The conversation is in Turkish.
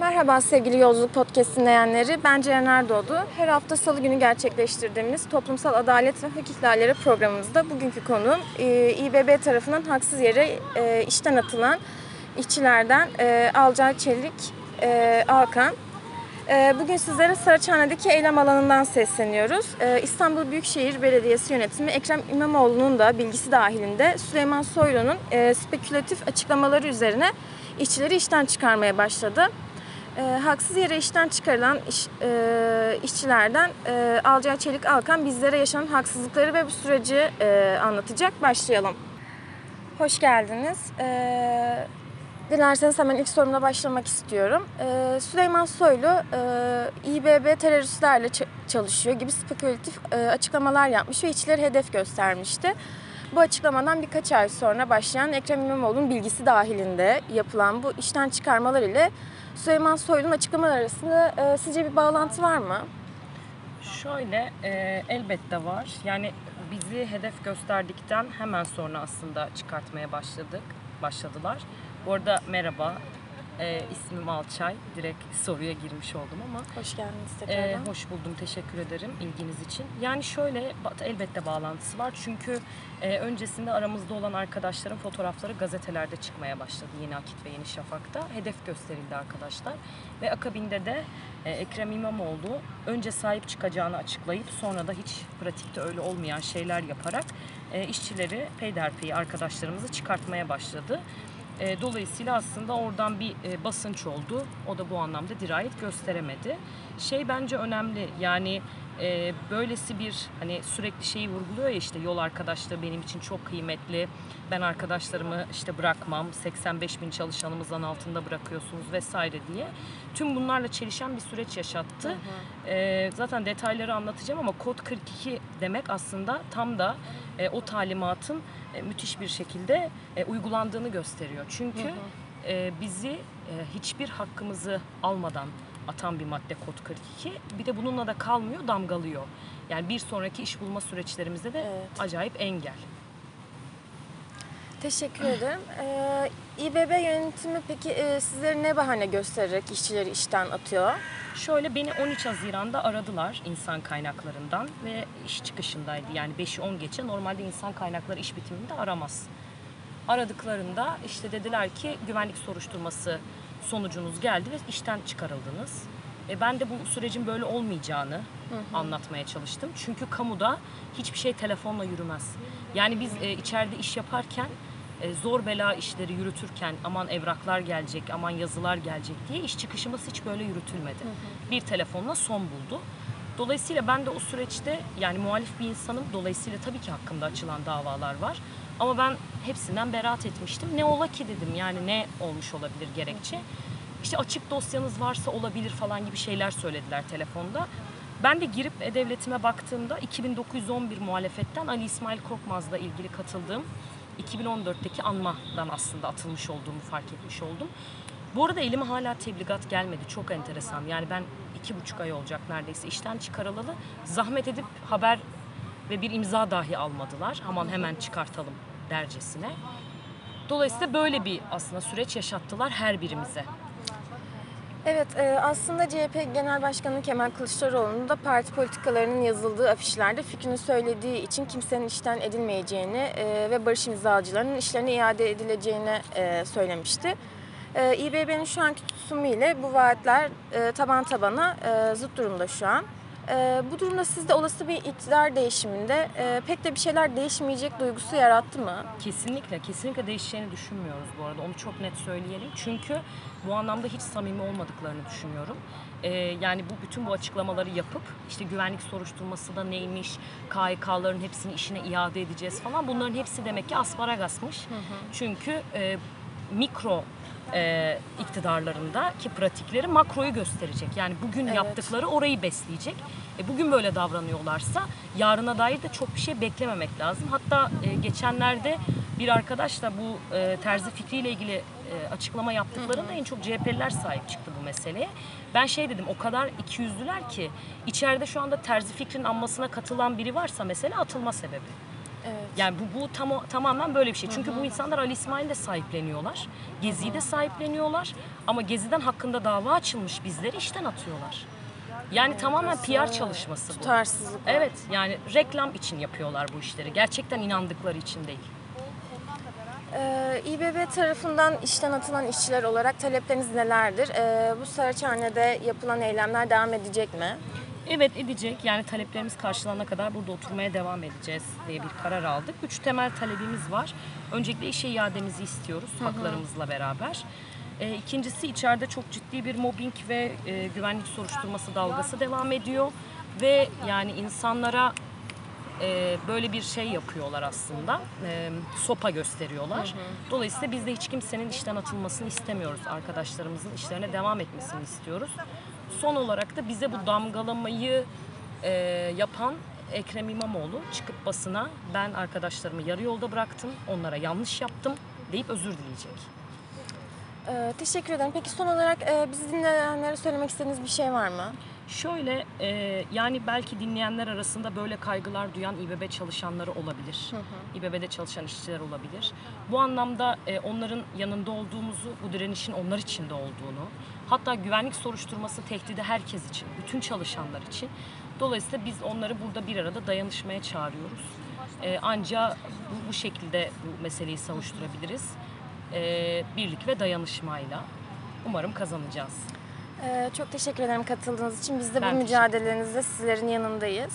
Merhaba sevgili Yolculuk Podcast dinleyenleri. Ben Ceren Erdoğdu. Her hafta salı günü gerçekleştirdiğimiz Toplumsal Adalet ve Hak İhlalleri programımızda bugünkü konuğum e, İBB tarafından haksız yere e, işten atılan işçilerden e, Alcay Çelik Alkan. Bugün sizlere Saraçhane'deki eylem alanından sesleniyoruz. İstanbul Büyükşehir Belediyesi yönetimi Ekrem İmamoğlu'nun da bilgisi dahilinde Süleyman Soylu'nun spekülatif açıklamaları üzerine işçileri işten çıkarmaya başladı. E, haksız yere işten çıkarılan iş, e, işçilerden e, Alcay Çelik Alkan bizlere yaşanan haksızlıkları ve bu süreci e, anlatacak. Başlayalım. Hoş geldiniz. E, dilerseniz hemen ilk sorumla başlamak istiyorum. E, Süleyman Soylu e, İBB teröristlerle çalışıyor gibi spekülatif e, açıklamalar yapmış ve işçileri hedef göstermişti. Bu açıklamadan birkaç ay sonra başlayan Ekrem İmamoğlu'nun bilgisi dahilinde yapılan bu işten çıkarmalar ile Süleyman Soylu'nun açıklamaları arasında e, sizce bir bağlantı var mı? Şöyle e, elbette var. Yani bizi hedef gösterdikten hemen sonra aslında çıkartmaya başladık, başladılar. Bu arada merhaba, e, ismim Alçay. Direkt soruya girmiş oldum ama Hoş geldiniz e, tekrardan. hoş buldum, teşekkür ederim ilginiz için. Yani şöyle elbette bağlantısı var çünkü e, öncesinde aramızda olan arkadaşların fotoğrafları gazetelerde çıkmaya başladı. Yeni Akit ve Yeni Şafak'ta hedef gösterildi arkadaşlar ve akabinde de e, Ekrem İmamoğlu önce sahip çıkacağını açıklayıp sonra da hiç pratikte öyle olmayan şeyler yaparak e, işçileri peyderpey arkadaşlarımızı çıkartmaya başladı. E, dolayısıyla aslında oradan bir e, basınç oldu. O da bu anlamda dirayet gösteremedi. Şey bence önemli yani e, böylesi bir hani sürekli şeyi vurguluyor ya işte yol arkadaşlığı benim için çok kıymetli. Ben arkadaşlarımı işte bırakmam. 85 bin çalışanımızdan altında bırakıyorsunuz vesaire diye. Tüm bunlarla çelişen bir süreç yaşattı. E, zaten detayları anlatacağım ama kod 42 demek aslında tam da e, o talimatın e, müthiş bir şekilde e, uygulandığını gösteriyor. Çünkü e, bizi e, hiçbir hakkımızı almadan atan bir madde kod 42. Bir de bununla da kalmıyor, damgalıyor. Yani bir sonraki iş bulma süreçlerimizde de Evet. acayip engel. Teşekkür ederim. Ee, İBB yönetimi peki e, sizleri ne bahane göstererek işçileri işten atıyor? Şöyle beni 13 Haziran'da aradılar insan kaynaklarından ve iş çıkışındaydı. Yani 5'i 10 geçe normalde insan kaynakları iş bitiminde aramaz. Aradıklarında işte dediler ki güvenlik soruşturması sonucunuz geldi ve işten çıkarıldınız. E ben de bu sürecin böyle olmayacağını anlatmaya çalıştım. Çünkü kamuda hiçbir şey telefonla yürümez. Yani biz e, içeride iş yaparken e, zor bela işleri yürütürken aman evraklar gelecek, aman yazılar gelecek diye iş çıkışımız hiç böyle yürütülmedi. Bir telefonla son buldu. Dolayısıyla ben de o süreçte yani muhalif bir insanım. Dolayısıyla tabii ki hakkımda açılan davalar var. Ama ben hepsinden beraat etmiştim. Ne ola ki dedim yani ne olmuş olabilir gerekçe. İşte açık dosyanız varsa olabilir falan gibi şeyler söylediler telefonda. Ben de girip e-devletime baktığımda 2911 muhalefetten Ali İsmail Korkmaz'la ilgili katıldığım 2014'teki anmadan aslında atılmış olduğumu fark etmiş oldum. Bu arada elime hala tebligat gelmedi. Çok enteresan. Yani ben iki buçuk ay olacak neredeyse işten çıkarılalı. Zahmet edip haber ve bir imza dahi almadılar. Aman hemen çıkartalım dercesine. Dolayısıyla böyle bir aslında süreç yaşattılar her birimize. Evet, e, aslında CHP Genel Başkanı Kemal Kılıçdaroğlu'nun da parti politikalarının yazıldığı afişlerde fikrini söylediği için kimsenin işten edilmeyeceğini e, ve barış imzacılarının işlerine iade edileceğini e, söylemişti. E, İBB'nin şu anki tutumu ile bu vaatler e, taban tabana e, zıt durumda şu an. E, bu durumda sizde olası bir iktidar değişiminde e, pek de bir şeyler değişmeyecek duygusu yarattı mı? Kesinlikle, kesinlikle değişeceğini düşünmüyoruz bu arada. Onu çok net söyleyelim. Çünkü bu anlamda hiç samimi olmadıklarını düşünüyorum. Ee, yani bu bütün bu açıklamaları yapıp işte güvenlik soruşturması da neymiş, KHK'ların hepsini işine iade edeceğiz falan. Bunların hepsi demek ki asparagasmış. Çünkü e, mikro e, iktidarlarında ki pratikleri makroyu gösterecek. Yani bugün Evet. yaptıkları orayı besleyecek. E, bugün böyle davranıyorlarsa yarına dair de çok bir şey beklememek lazım. Hatta e, geçenlerde bir arkadaş da bu e, terzi fikriyle ilgili e, açıklama yaptıklarında en çok CHP'liler sahip çıktı bu meseleye. Ben şey dedim o kadar ikiyüzlüler ki içeride şu anda terzi fikrin anmasına katılan biri varsa mesela atılma sebebi. Evet. Yani bu, bu tam, tamamen böyle bir şey. Çünkü bu insanlar Ali İsmail'i de sahipleniyorlar. Gezi'yi de sahipleniyorlar. Ama Gezi'den hakkında dava açılmış bizleri işten atıyorlar. Yani tamamen PR çalışması bu. Tutarsızlık. Evet yani reklam için yapıyorlar bu işleri. Gerçekten inandıkları için değil. Ee, İBB tarafından işten atılan işçiler olarak talepleriniz nelerdir? Ee, bu Saraçhane'de yapılan eylemler devam edecek mi? Evet edecek. Yani taleplerimiz karşılanana kadar burada oturmaya devam edeceğiz diye bir karar aldık. Üç temel talebimiz var. Öncelikle işe iademizi istiyoruz haklarımızla beraber. Ee, ikincisi içeride çok ciddi bir mobbing ve e, güvenlik soruşturması dalgası devam ediyor. Ve yani insanlara e, böyle bir şey yapıyorlar aslında. E, sopa gösteriyorlar. Dolayısıyla biz de hiç kimsenin işten atılmasını istemiyoruz. Arkadaşlarımızın işlerine devam etmesini istiyoruz. Son olarak da bize bu damgalamayı e, yapan Ekrem İmamoğlu çıkıp basına ben arkadaşlarımı yarı yolda bıraktım, onlara yanlış yaptım deyip özür dileyecek. Ee, teşekkür ederim. Peki son olarak e, bizi dinleyenlere söylemek istediğiniz bir şey var mı? Şöyle e, yani belki dinleyenler arasında böyle kaygılar duyan İBB çalışanları olabilir. İBB'de çalışan işçiler olabilir. Bu anlamda e, onların yanında olduğumuzu, bu direnişin onlar için de olduğunu, hatta güvenlik soruşturması tehdidi herkes için, bütün çalışanlar için. Dolayısıyla biz onları burada bir arada dayanışmaya çağırıyoruz. E, anca bu, bu şekilde bu meseleyi savuşturabiliriz. E, birlik ve dayanışmayla. Umarım kazanacağız. Ee, çok teşekkür ederim katıldığınız için. Biz de Ben bu mücadelenizde sizlerin yanındayız.